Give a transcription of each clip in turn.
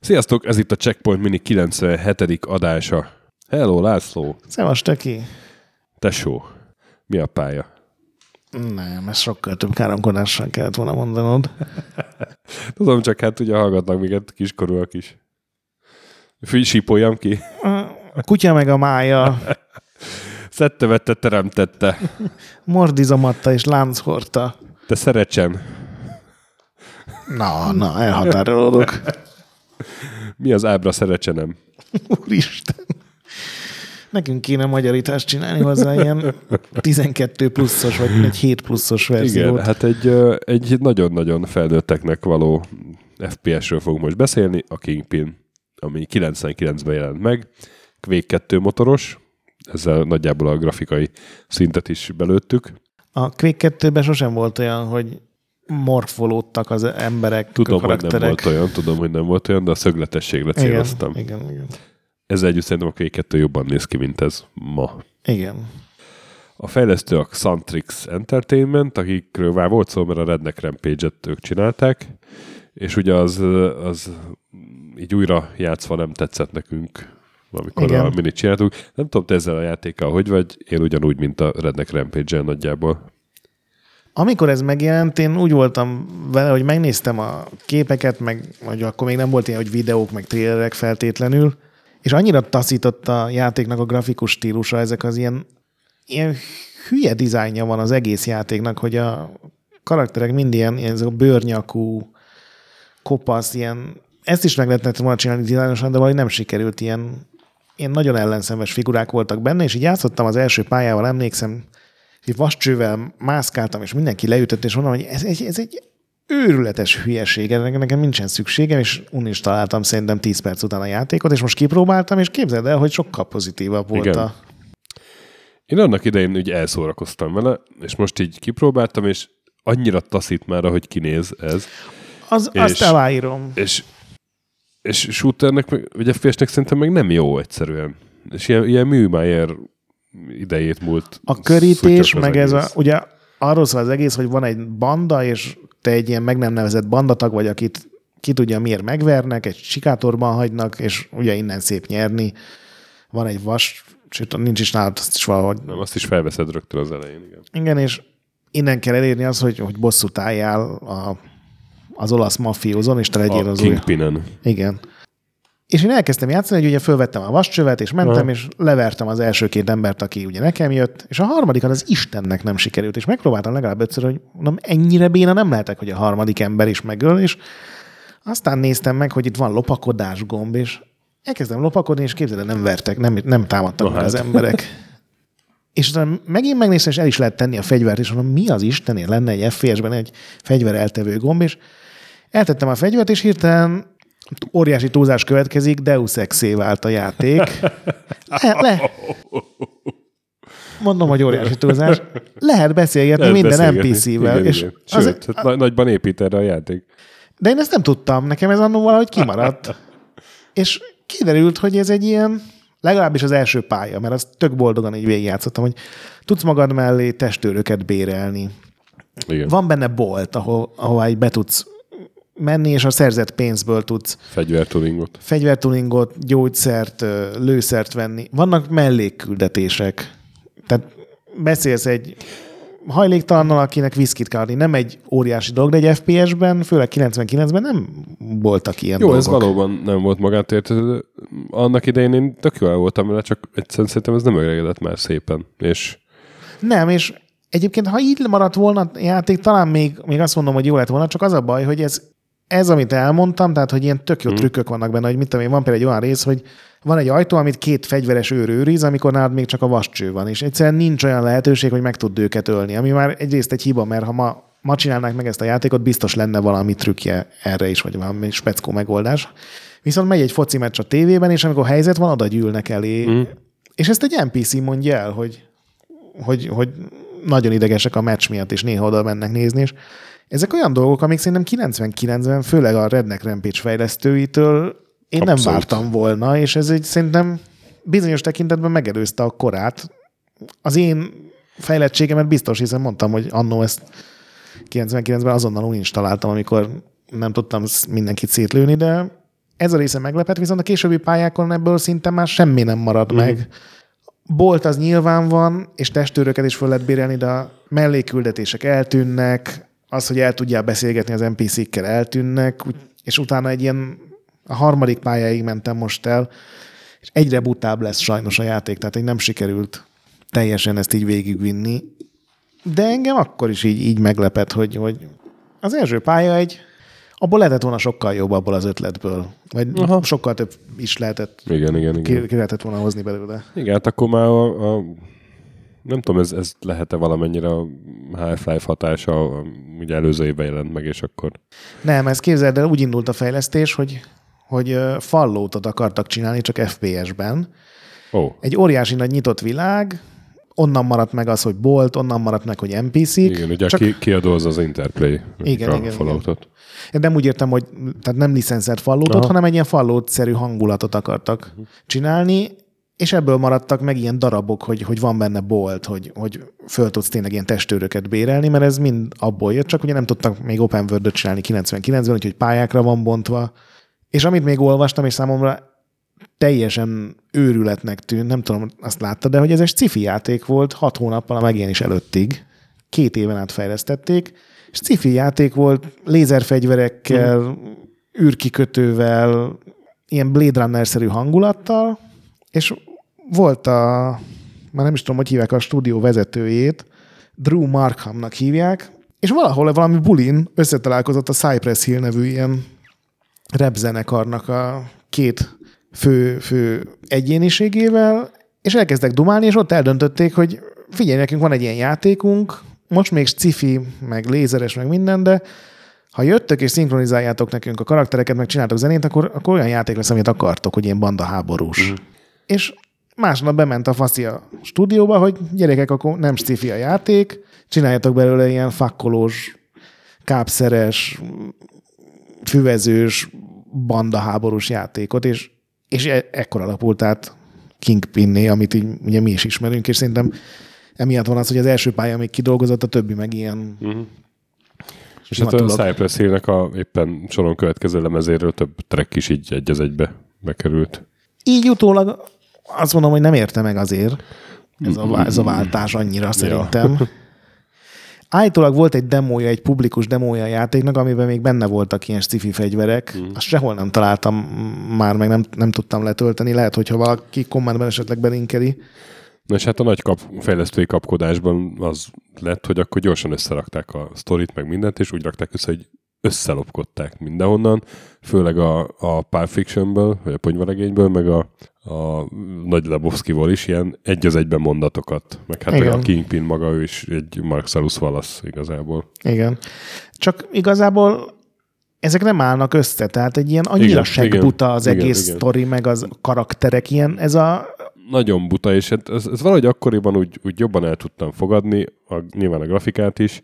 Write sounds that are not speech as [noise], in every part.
Sziasztok, ez itt a Checkpoint Mini 97. adása. Hello, László. Szevas, Töki. Tesó. Mi a pálya? Nem, ez sokkal több káromkodással kellett volna mondanod. [laughs] Tudom, csak hát ugye hallgatnak minket kiskorúak is. Fű, sípoljam ki. A kutya meg a mája. [laughs] Szedte, vette, teremtette. Mordizomatta és lánchorta. Te szeretsen. Na, na, elhatárolódok. Mi az ábra szeretsenem? Úristen. Nekünk kéne magyarítást csinálni hozzá ilyen 12 pluszos, vagy egy 7 pluszos verziót. Igen, hát egy, egy nagyon-nagyon felnőtteknek való FPS-ről fogunk most beszélni, a Kingpin, ami 99-ben jelent meg. Quake 2 motoros, ezzel nagyjából a grafikai szintet is belőttük. A Quake 2-ben sosem volt olyan, hogy morfolódtak az emberek, Tudom, hogy nem volt olyan, tudom, hogy nem volt olyan, de a szögletességre igen, céloztam. igen, igen. Ezzel együtt szerintem a Quake 2 jobban néz ki, mint ez ma. Igen. A fejlesztő a Xantrix Entertainment, akikről már volt szó, mert a Redneck Rampage-et ők csinálták, és ugye az, az így újra játszva nem tetszett nekünk, amikor Igen. a minit csináltuk. Nem tudom, te ezzel a játékkal hogy vagy, én ugyanúgy, mint a Redneck Rampage-el nagyjából. Amikor ez megjelent, én úgy voltam vele, hogy megnéztem a képeket, meg hogy akkor még nem volt ilyen, hogy videók, meg trélerek feltétlenül, és annyira taszított a játéknak a grafikus stílusa, ezek az ilyen, ilyen hülye dizájnja van az egész játéknak, hogy a karakterek mind ilyen, ilyen a bőrnyakú, kopasz, ilyen, ezt is meg lehetett volna csinálni dizájnosan, de valahogy nem sikerült, ilyen, ilyen nagyon ellenszenves figurák voltak benne, és így játszottam az első pályával, emlékszem, egy vascsővel mászkáltam, és mindenki leütött, és mondom, hogy ez egy, ez egy őrületes hülyeség, ennek nekem nincsen szükségem, és uninstaláltam szerintem 10 perc után a játékot, és most kipróbáltam, és képzeld el, hogy sokkal pozitívabb volt Igen. a... Én annak idején úgy elszórakoztam vele, és most így kipróbáltam, és annyira taszít már, ahogy kinéz ez. Az, És- azt aláírom. És, és shooternek, vagy FPS-nek szerintem meg nem jó egyszerűen. És ilyen, ilyen műmájer idejét múlt. A körítés, meg ez a, ugye arról szól az egész, hogy van egy banda, és te egy ilyen meg nem nevezett bandatag vagy, akit ki tudja miért megvernek, egy sikátorban hagynak, és ugye innen szép nyerni. Van egy vas, sőt, nincs is nálad, azt is valahogy Nem, azt is felveszed rögtön az elején, igen. Igen, és innen kell elérni az, hogy, hogy bosszút álljál a, az olasz mafiózon, és te legyél A az új. Kingpinen. Igen. És én elkezdtem játszani, hogy ugye fölvettem a vascsövet, és mentem, Aha. és levertem az első két embert, aki ugye nekem jött, és a harmadikan az Istennek nem sikerült, és megpróbáltam legalább ötször, hogy mondom, ennyire béna nem lehetek, hogy a harmadik ember is megöl, és aztán néztem meg, hogy itt van lopakodás gomb, és elkezdtem lopakodni, és képzeld, el, nem vertek, nem, nem támadtak Na meg az hát. emberek. [laughs] És utána megint megnéztem, és el is lehet tenni a fegyvert, és mondom, mi az Istenért lenne egy FPS-ben egy fegyver eltevő gomb, és eltettem a fegyvert, és hirtelen óriási túlzás következik, Deus Exé vált a játék. Le, le. Mondom, hogy óriási túlzás. Lehet beszélgetni Lehet minden. NPC-vel. És igen. az, Sőt, hát na- nagyban épít erre a játék. de én ezt nem tudtam, nekem ez annól valahogy kimaradt. [laughs] És kiderült, hogy ez egy ilyen, legalábbis az első pálya, mert azt tök boldogan így végigjátszottam, hogy tudsz magad mellé testőröket bérelni. Igen. Van benne bolt, ahol, ahová így be tudsz menni, és a szerzett pénzből tudsz Fegyvertuningot. fegyvertuningot, gyógyszert, lőszert venni. Vannak mellékküldetések. Tehát beszélsz egy hajléktalannal, akinek viszkit kell adni. Nem egy óriási dolog, de egy FPS-ben, főleg 99-ben nem voltak ilyen Jó, dolgok. ez valóban nem volt magát értető. Annak idején én tök jól voltam vele, csak egyszerűen szerintem ez nem öregedett már szépen. És Nem, és egyébként, ha így maradt volna a játék, talán még, még azt mondom, hogy jó lett volna, csak az a baj, hogy ez, ez amit elmondtam, tehát, hogy ilyen tök jó Mhm. trükkök vannak benne, hogy mit tudom én, van például egy olyan rész, hogy van egy ajtó, amit két fegyveres őr őriz, amikor nálad még csak a vascső van, és egyszerűen nincs olyan lehetőség, hogy meg tud őket ölni, ami már egyrészt egy hiba, mert ha ma, ma csinálnák meg ezt a játékot, biztos lenne valami trükkje erre is, vagy valami speckó megoldás. Viszont megy egy foci meccs a tévében, és amikor helyzet van, oda gyűlnek elé. Mm. És ezt egy NPC mondja el, hogy, hogy, hogy nagyon idegesek a meccs miatt, és néha oda mennek nézni, és ezek olyan dolgok, amik szerintem 99-ben, főleg a Redneck Rampage fejlesztőitől én Abszolút. nem vártam volna, és ez egy szerintem bizonyos tekintetben megelőzte a korát. Az én fejlettségemet biztos, hiszen mondtam, hogy annó ezt 99-ben azonnal uninstaláltam, amikor nem tudtam mindenkit szétlőni, de ez a része meglepett, viszont a későbbi pályákon ebből szinte már semmi nem marad mm. meg. Bolt az nyilván van, és testőröket is föl lehet bérelni, de a melléküldetések eltűnnek, az, hogy el tudjál beszélgetni az NPC-kkel eltűnnek, és utána egy ilyen a harmadik pályáig mentem most el, és egyre butább lesz sajnos a játék, tehát egy nem sikerült teljesen ezt így végigvinni. De engem akkor is így, így meglepett, hogy, hogy az első pálya egy, abból lehetett volna sokkal jobb abból az ötletből. Vagy Aha. sokkal több is lehetett. Igen, igen, igen. Ki, ki lehetett volna hozni belőle. Igen, hát akkor már a, a nem tudom, ez, ez lehet-e valamennyire a Half-Life hatása, ugye előző évben jelent meg, és akkor... Nem, ez képzeld el, úgy indult a fejlesztés, hogy, hogy fallótot akartak csinálni, csak FPS-ben. Oh. Egy óriási nagy nyitott világ, onnan maradt meg az, hogy bolt, onnan maradt meg, hogy NPC-k. Igen, ugye csak... ki, kiadó az az Interplay. Igen, a igen, Falloutot. Én nem úgy értem, hogy tehát nem licenszert Falloutot, hanem egy ilyen Fallout-szerű hangulatot akartak uh-huh. csinálni, és ebből maradtak meg ilyen darabok, hogy, hogy van benne bolt, hogy, hogy föl tudsz tényleg ilyen testőröket bérelni, mert ez mind abból jött, csak ugye nem tudtak még open world csinálni 99-ben, úgyhogy pályákra van bontva. És amit még olvastam, és számomra teljesen őrületnek tűnt, nem tudom, azt látta, de hogy ez egy sci játék volt hat hónappal a megjelenés előttig. Két éven át fejlesztették, és sci játék volt lézerfegyverekkel, mm. űrkikötővel, ilyen Blade Runner-szerű hangulattal, és volt a, már nem is tudom, hogy hívják a stúdió vezetőjét, Drew Markhamnak hívják, és valahol valami bulin összetalálkozott a Cypress Hill nevű ilyen repzenekarnak a két fő, fő egyéniségével, és elkezdtek dumálni, és ott eldöntötték, hogy figyelj, nekünk van egy ilyen játékunk, most még cifi, meg lézeres, meg minden, de ha jöttök és szinkronizáljátok nekünk a karaktereket, meg csináltok zenét, akkor, akkor olyan játék lesz, amit akartok, hogy ilyen banda háborús. Mm. És másnap bement a faszi a stúdióba, hogy gyerekek, akkor nem cifi a játék, csináljatok belőle ilyen fakkolós, kápszeres, füvezős, banda háborús játékot, és és e- ekkor alapult át Kingpinné, amit így ugye mi is ismerünk, és szerintem emiatt van az, hogy az első pálya még kidolgozott, a többi meg ilyen uh-huh. És hát a Cypress Hill-nek a éppen soron következő lemezéről több track is így egy az egybe bekerült. Így utólag azt mondom, hogy nem érte meg azért ez a, ez a váltás annyira szerintem. Ja. [laughs] Állítólag volt egy demója, egy publikus demója a játéknak, amiben még benne voltak ilyen sci fegyverek. Mm. Azt sehol nem találtam már, meg nem, nem tudtam letölteni. Lehet, hogyha valaki kommentben esetleg belinkeli. Na és hát a nagy kap, fejlesztői kapkodásban az lett, hogy akkor gyorsan összerakták a sztorit, meg mindent, és úgy rakták össze, hogy összelopkodták mindenhonnan, főleg a, a Pulp Fictionből, vagy a ponyvaregényből, meg a, a Nagy Lebowski-ból is ilyen egy az egyben mondatokat. Meg hát Igen. a Kingpin maga ő is egy Marcellus Wallace igazából. Igen. Csak igazából ezek nem állnak össze, tehát egy ilyen annyira segbuta az igen, egész igen. sztori, meg az karakterek, ilyen ez a nagyon buta, és hát ez, ez valahogy akkoriban úgy, úgy jobban el tudtam fogadni, a, nyilván a grafikát is,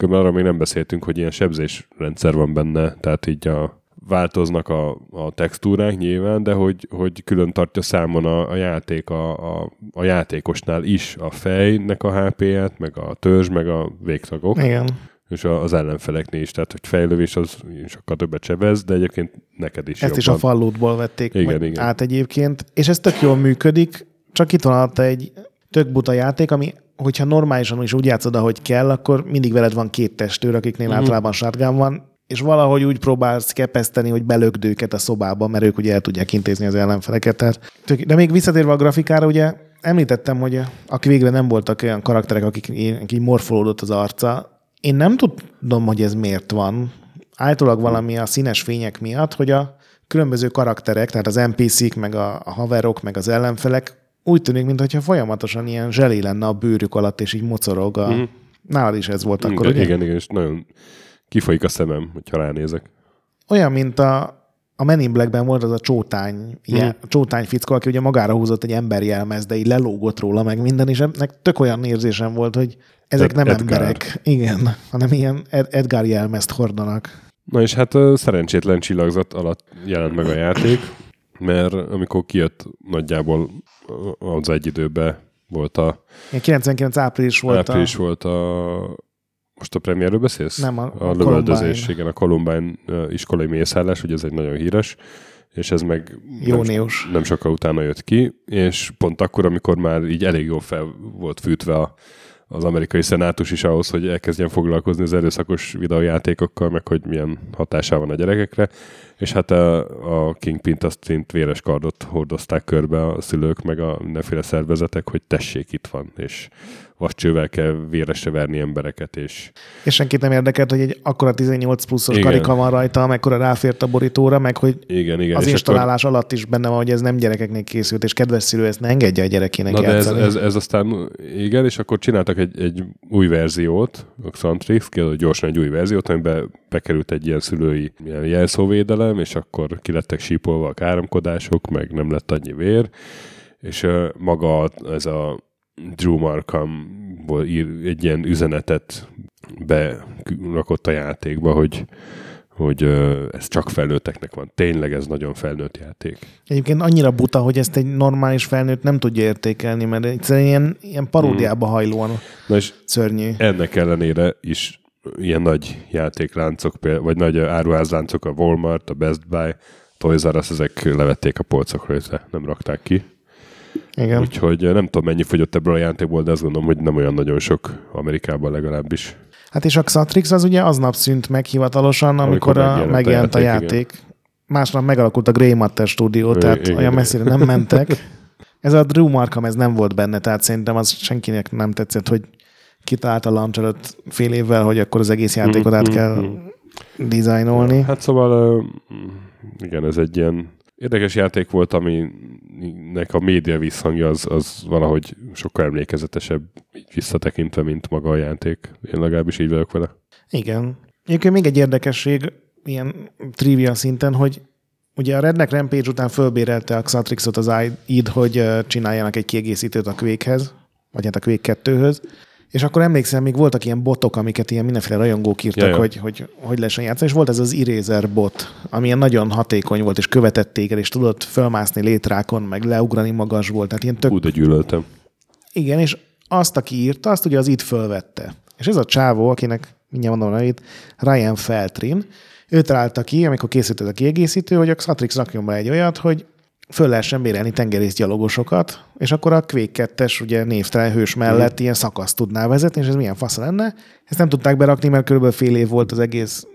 Különben arra még nem beszéltünk, hogy ilyen sebzésrendszer van benne, tehát így a, változnak a, a textúrák nyilván, de hogy, hogy külön tartja számon a, a játék a, a, a játékosnál is a fejnek a HP-ját, meg a törzs, meg a végtagok. Igen. És az ellenfeleknél is, tehát hogy fejlővés az sokkal többet sebez, de egyébként neked is Ezt jobban. is a fallótból vették igen, igen. át egyébként, és ez tök jól működik, csak itt van egy tök buta játék, ami hogyha normálisan is úgy játszod, ahogy kell, akkor mindig veled van két testőr, akiknél mm. általában shotgun van, és valahogy úgy próbálsz kepeszteni, hogy belögd őket a szobába, mert ők ugye el tudják intézni az ellenfeleket. Tehát, de még visszatérve a grafikára, ugye említettem, hogy aki végre nem voltak olyan karakterek, akik így morfolódott az arca. Én nem tudom, hogy ez miért van. Általában valami a színes fények miatt, hogy a különböző karakterek, tehát az NPC-k, meg a, a haverok, meg az ellenfelek úgy tűnik, mintha folyamatosan ilyen zselé lenne a bőrük alatt, és így mocorog. A... Mm. Nálad is ez volt akkor, igen, ugye? Igen, igen, és nagyon kifolyik a szemem, hogyha ránézek. Olyan, mint a, a Men in Blackben volt az a csótány, mm. ilyen, csótány fickó, aki ugye magára húzott egy emberjelmez, de így lelógott róla meg minden, és ennek tök olyan érzésem volt, hogy ezek Ed, nem Edgar. emberek, igen, hanem ilyen Ed, Edgar jelmezt hordanak. Na és hát szerencsétlen csillagzat alatt jelent meg a játék, mert amikor kijött nagyjából az egy időben volt a... 99 április volt április a... volt a... Most a premierről beszélsz? Nem, a, a, a lövöldözés, igen, a Columbine iskolai mészállás, hogy ez egy nagyon híres, és ez meg Jónius. nem, nem sokkal utána jött ki, és pont akkor, amikor már így elég jól fel volt fűtve a, az amerikai szenátus is ahhoz, hogy elkezdjen foglalkozni az erőszakos videójátékokkal, meg hogy milyen hatása van a gyerekekre, és hát a, a Kingpin-t azt szint véres kardot hordozták körbe a szülők, meg a mindenféle szervezetek, hogy tessék, itt van, és vascsővel kell véresre verni embereket. És, és senkit nem érdekelt, hogy egy akkora 18 pluszos igen. karika van rajta, amekkora ráfért a borítóra, meg hogy igen, igen. az és installálás akkor... alatt is benne van, hogy ez nem gyerekeknek készült, és kedves szülő ezt ne engedje a gyerekének Na játszani. de ez, ez, ez, aztán, igen, és akkor csináltak egy, egy új verziót, a Xantrix, gyorsan egy új verziót, amiben bekerült egy ilyen szülői ilyen jelszóvédelem, és akkor kilettek sípolva a káromkodások, meg nem lett annyi vér, és uh, maga ez a Drew Markhamból ír egy ilyen üzenetet berakott a játékba, hogy, hogy ez csak felnőtteknek van. Tényleg ez nagyon felnőtt játék. Egyébként annyira buta, hogy ezt egy normális felnőtt nem tudja értékelni, mert egyszerűen ilyen, ilyen paródiába hmm. hajlóan Na és szörnyű. Ennek ellenére is ilyen nagy játékláncok, vagy nagy áruházláncok, a Walmart, a Best Buy, Toys R Us, ezek levették a polcokra, nem rakták ki. Igen. Úgyhogy nem tudom, mennyi fogyott ebből a játékból, de azt gondolom, hogy nem olyan nagyon sok Amerikában legalábbis. Hát és a Xatrix az ugye aznap szűnt meg hivatalosan, amikor, amikor a, megjelent a játék. A játék. Másnap megalakult a Grey Matter stúdió, tehát igen, olyan messzire nem mentek. [laughs] Ez a Drew Markham, ez nem volt benne, tehát szerintem az senkinek nem tetszett, hogy kitalált a launch előtt fél évvel, hogy akkor az egész játékot át kell mm-hmm. dizájnolni. Hát szóval igen, ez egy ilyen érdekes játék volt, aminek a média visszhangja az, az valahogy sokkal emlékezetesebb visszatekintve, mint maga a játék. Én legalábbis így vagyok vele. Igen. Egyébként még egy érdekesség, ilyen trivia szinten, hogy ugye a Redneck Rampage után fölbérelte a Xatrixot az id, hogy csináljanak egy kiegészítőt a Quake-hez, vagy hát a Quake 2-höz, és akkor emlékszem, még voltak ilyen botok, amiket ilyen mindenféle rajongók írtak, Jaj, hogy, hogy hogy lehessen játszani, és volt ez az Eraser bot, ami ilyen nagyon hatékony volt, és követett téged, és tudott fölmászni létrákon, meg leugrani magas volt. Tehát ilyen tök... Úgy, de gyűlöltem. Igen, és azt, aki írta, azt ugye az itt fölvette. És ez a csávó, akinek mindjárt mondom hogy itt Ryan Feltrin, ő találta ki, amikor készült ez a kiegészítő, hogy a Xatrix rakjon be egy olyat, hogy föl lehessen bérelni tengerészgyalogosokat, és akkor a Quake 2-es ugye névtelen hős mellett mm. ilyen szakaszt tudná vezetni, és ez milyen fasz lenne. Ezt nem tudták berakni, mert körülbelül fél év volt az egész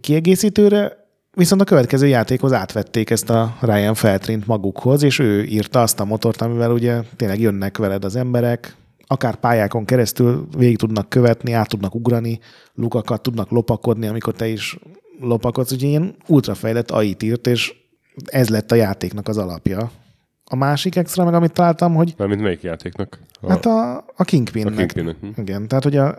kiegészítőre, viszont a következő játékhoz átvették ezt a Ryan Feltrint magukhoz, és ő írta azt a motort, amivel ugye tényleg jönnek veled az emberek, akár pályákon keresztül végig tudnak követni, át tudnak ugrani, lukakat tudnak lopakodni, amikor te is lopakodsz, úgyhogy ilyen ultrafejlett AI-t írt, és ez lett a játéknak az alapja. A másik extra, meg amit találtam, hogy... Mármint melyik játéknak? A... Hát a, a Kingpinnek. A Kingpinnek. Hm. Igen, tehát hogy a,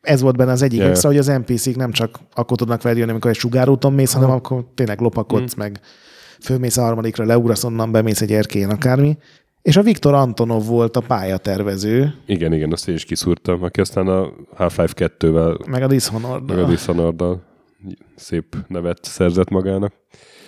ez volt benne az egyik yeah. extra, hogy az NPC-k nem csak akkor tudnak veled jönni, amikor egy sugárúton mész, hanem akkor tényleg lopakodsz, mm. meg fölmész a harmadikra, leugrasz onnan, bemész egy erkélyen, akármi. És a Viktor Antonov volt a pályatervező. Igen, igen, azt én is kiszúrtam, aki aztán a Half-Life 2-vel... Meg a dishonored Meg a dishonored szép nevet szerzett magának.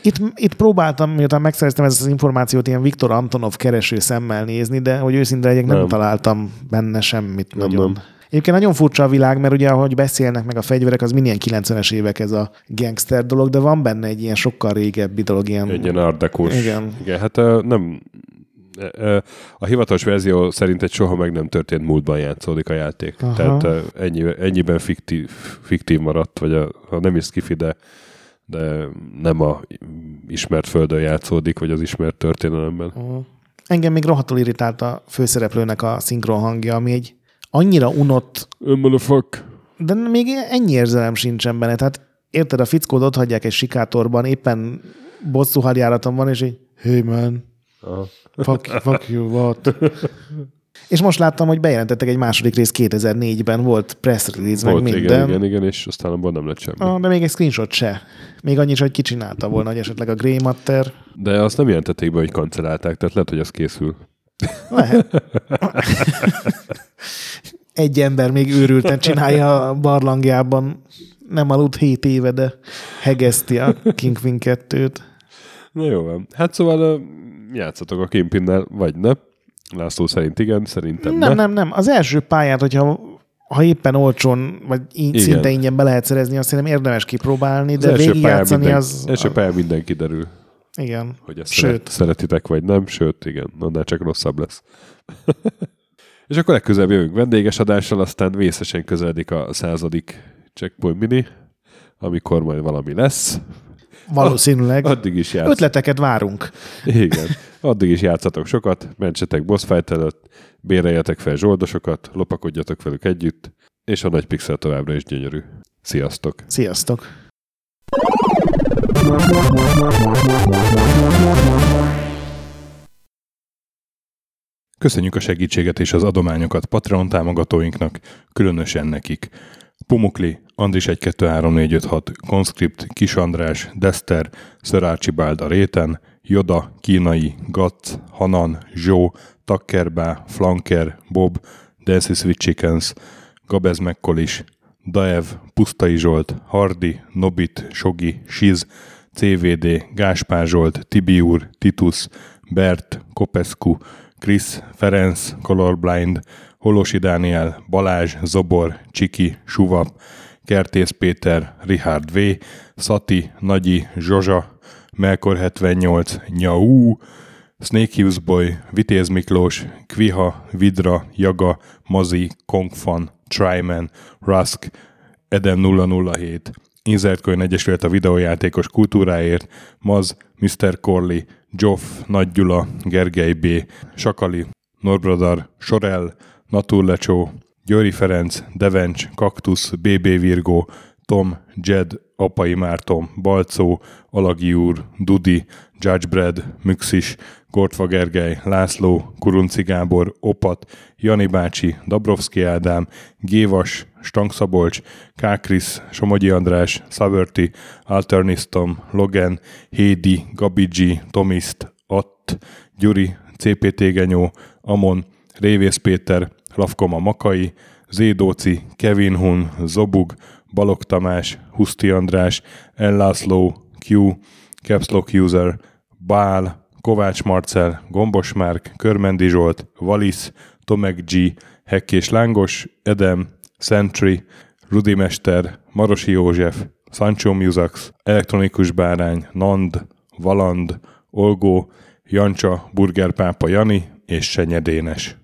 Itt, itt próbáltam, miután megszereztem ezt az információt, ilyen Viktor Antonov kereső szemmel nézni, de hogy őszinte legyek, nem, nem találtam benne semmit nem, nagyon. Nem. Egyébként nagyon furcsa a világ, mert ugye ahogy beszélnek meg a fegyverek, az minden 90-es évek ez a gangster dolog, de van benne egy ilyen sokkal régebbi dolog. Ilyen... Egy ilyen ardekos. Igen. Igen, hát nem, a hivatalos verzió szerint egy soha meg nem történt múltban játszódik a játék. Aha. Tehát ennyi, ennyiben fiktív, fiktív maradt, vagy a, a nem is skifi, de de nem a ismert földön játszódik, vagy az ismert történelemben. Uh-huh. Engem még rohadtul irritált a főszereplőnek a szinkron hangja, ami egy annyira unott... fuck. De még ennyi érzelem sincsen benne. Tehát érted, a fickót ott hagyják egy sikátorban, éppen bosszú hadjáraton van, és így, hey man, Aha. fuck, fuck you, what? [laughs] És most láttam, hogy bejelentettek egy második rész 2004-ben, volt press release, volt, meg minden. Igen, igen, igen, és aztán abban nem lett semmi. Ah, de még egy screenshot se. Még annyi, hogy kicsinálta volna, hogy esetleg a Grey Matter. De azt nem jelentették be, hogy kancellálták, tehát lehet, hogy az készül. Lehet. egy ember még őrülten csinálja a barlangjában. Nem aludt hét éve, de hegeszti a Kingpin 2-t. Na jó van. Hát szóval játszatok a Kingpinnel, vagy ne. László szerint igen, szerintem Nem, ne. nem, nem. Az első pályát, hogyha ha éppen olcsón, vagy így, Igen. szinte ingyen be lehet szerezni, azt szerintem érdemes kipróbálni, de végigjátszani minden, az... első pályán minden kiderül, Igen. hogy ezt Sőt. Sőt. szeretitek, vagy nem. Sőt, igen, annál csak rosszabb lesz. [laughs] És akkor legközelebb jövünk vendéges adással, aztán vészesen közeledik a századik Checkpoint Mini, amikor majd valami lesz. Valószínűleg. Addig is játsz. Ötleteket várunk. Igen. Addig is játszatok sokat, mentsetek boss fight előtt, béreljetek fel zsoldosokat, lopakodjatok velük együtt, és a nagy pixel továbbra is gyönyörű. Sziasztok! Sziasztok! Köszönjük a segítséget és az adományokat Patreon támogatóinknak, különösen nekik. Pumukli, Andris 1 2 3 4 5 6, Conscript, Kis András, Dester, Sir Archibald a réten, Joda, Kínai, Gatz, Hanan, Zsó, Takkerbá, Flanker, Bob, Dancy Sweet Chickens, Gabez Mekkolis, Daev, Pusztai Zsolt, Hardi, Nobit, Sogi, Siz, CVD, Gáspár Zsolt, Tibiur, Titus, Bert, Kopescu, Krisz, Ferenc, Colorblind, Holosi Dániel, Balázs, Zobor, Csiki, Suvap, Kertész Péter, Richard V, Szati, Nagyi, Zsozsa, Melkor 78, Nyau, Snake Hughes Boy, Vitéz Miklós, Kviha, Vidra, Jaga, Mazi, Kongfan, Tryman, Rusk, Eden 007, Insert Coin Egyesület a videójátékos kultúráért, Maz, Mr. Corley, Joff, Nagy Gyula, Gergely B., Sakali, Norbradar, Sorel, Naturlecsó, Győri Ferenc, Devencs, Kaktusz, BB Virgó, Tom, Jed, Apai Márton, Balcó, Alagi úr, Dudi, Judgebred, Müxis, Gortva Gergely, László, Kurunci Gábor, Opat, Jani bácsi, Dabrowski Ádám, Gévas, Stangszabolcs, Kákris, Somogyi András, Szaverti, Alternisztom, Logan, Hédi, Gabigi, Tomiszt, Att, Gyuri, CPT Genyó, Amon, Révész Péter, Lavkoma Makai, Zédóci, Kevin Hun, Zobug, Balog Tamás, Huszti András, Ellászló, Q, Capslock User, Bál, Kovács Marcel, Gombos Márk, Körmendi Zsolt, Valisz, Tomek G, Hekkés Lángos, Edem, Sentry, Rudimester, Marosi József, Sancho Musax, Elektronikus Bárány, Nand, Valand, Olgó, Jancsa, Burgerpápa Jani és Senye Dénes.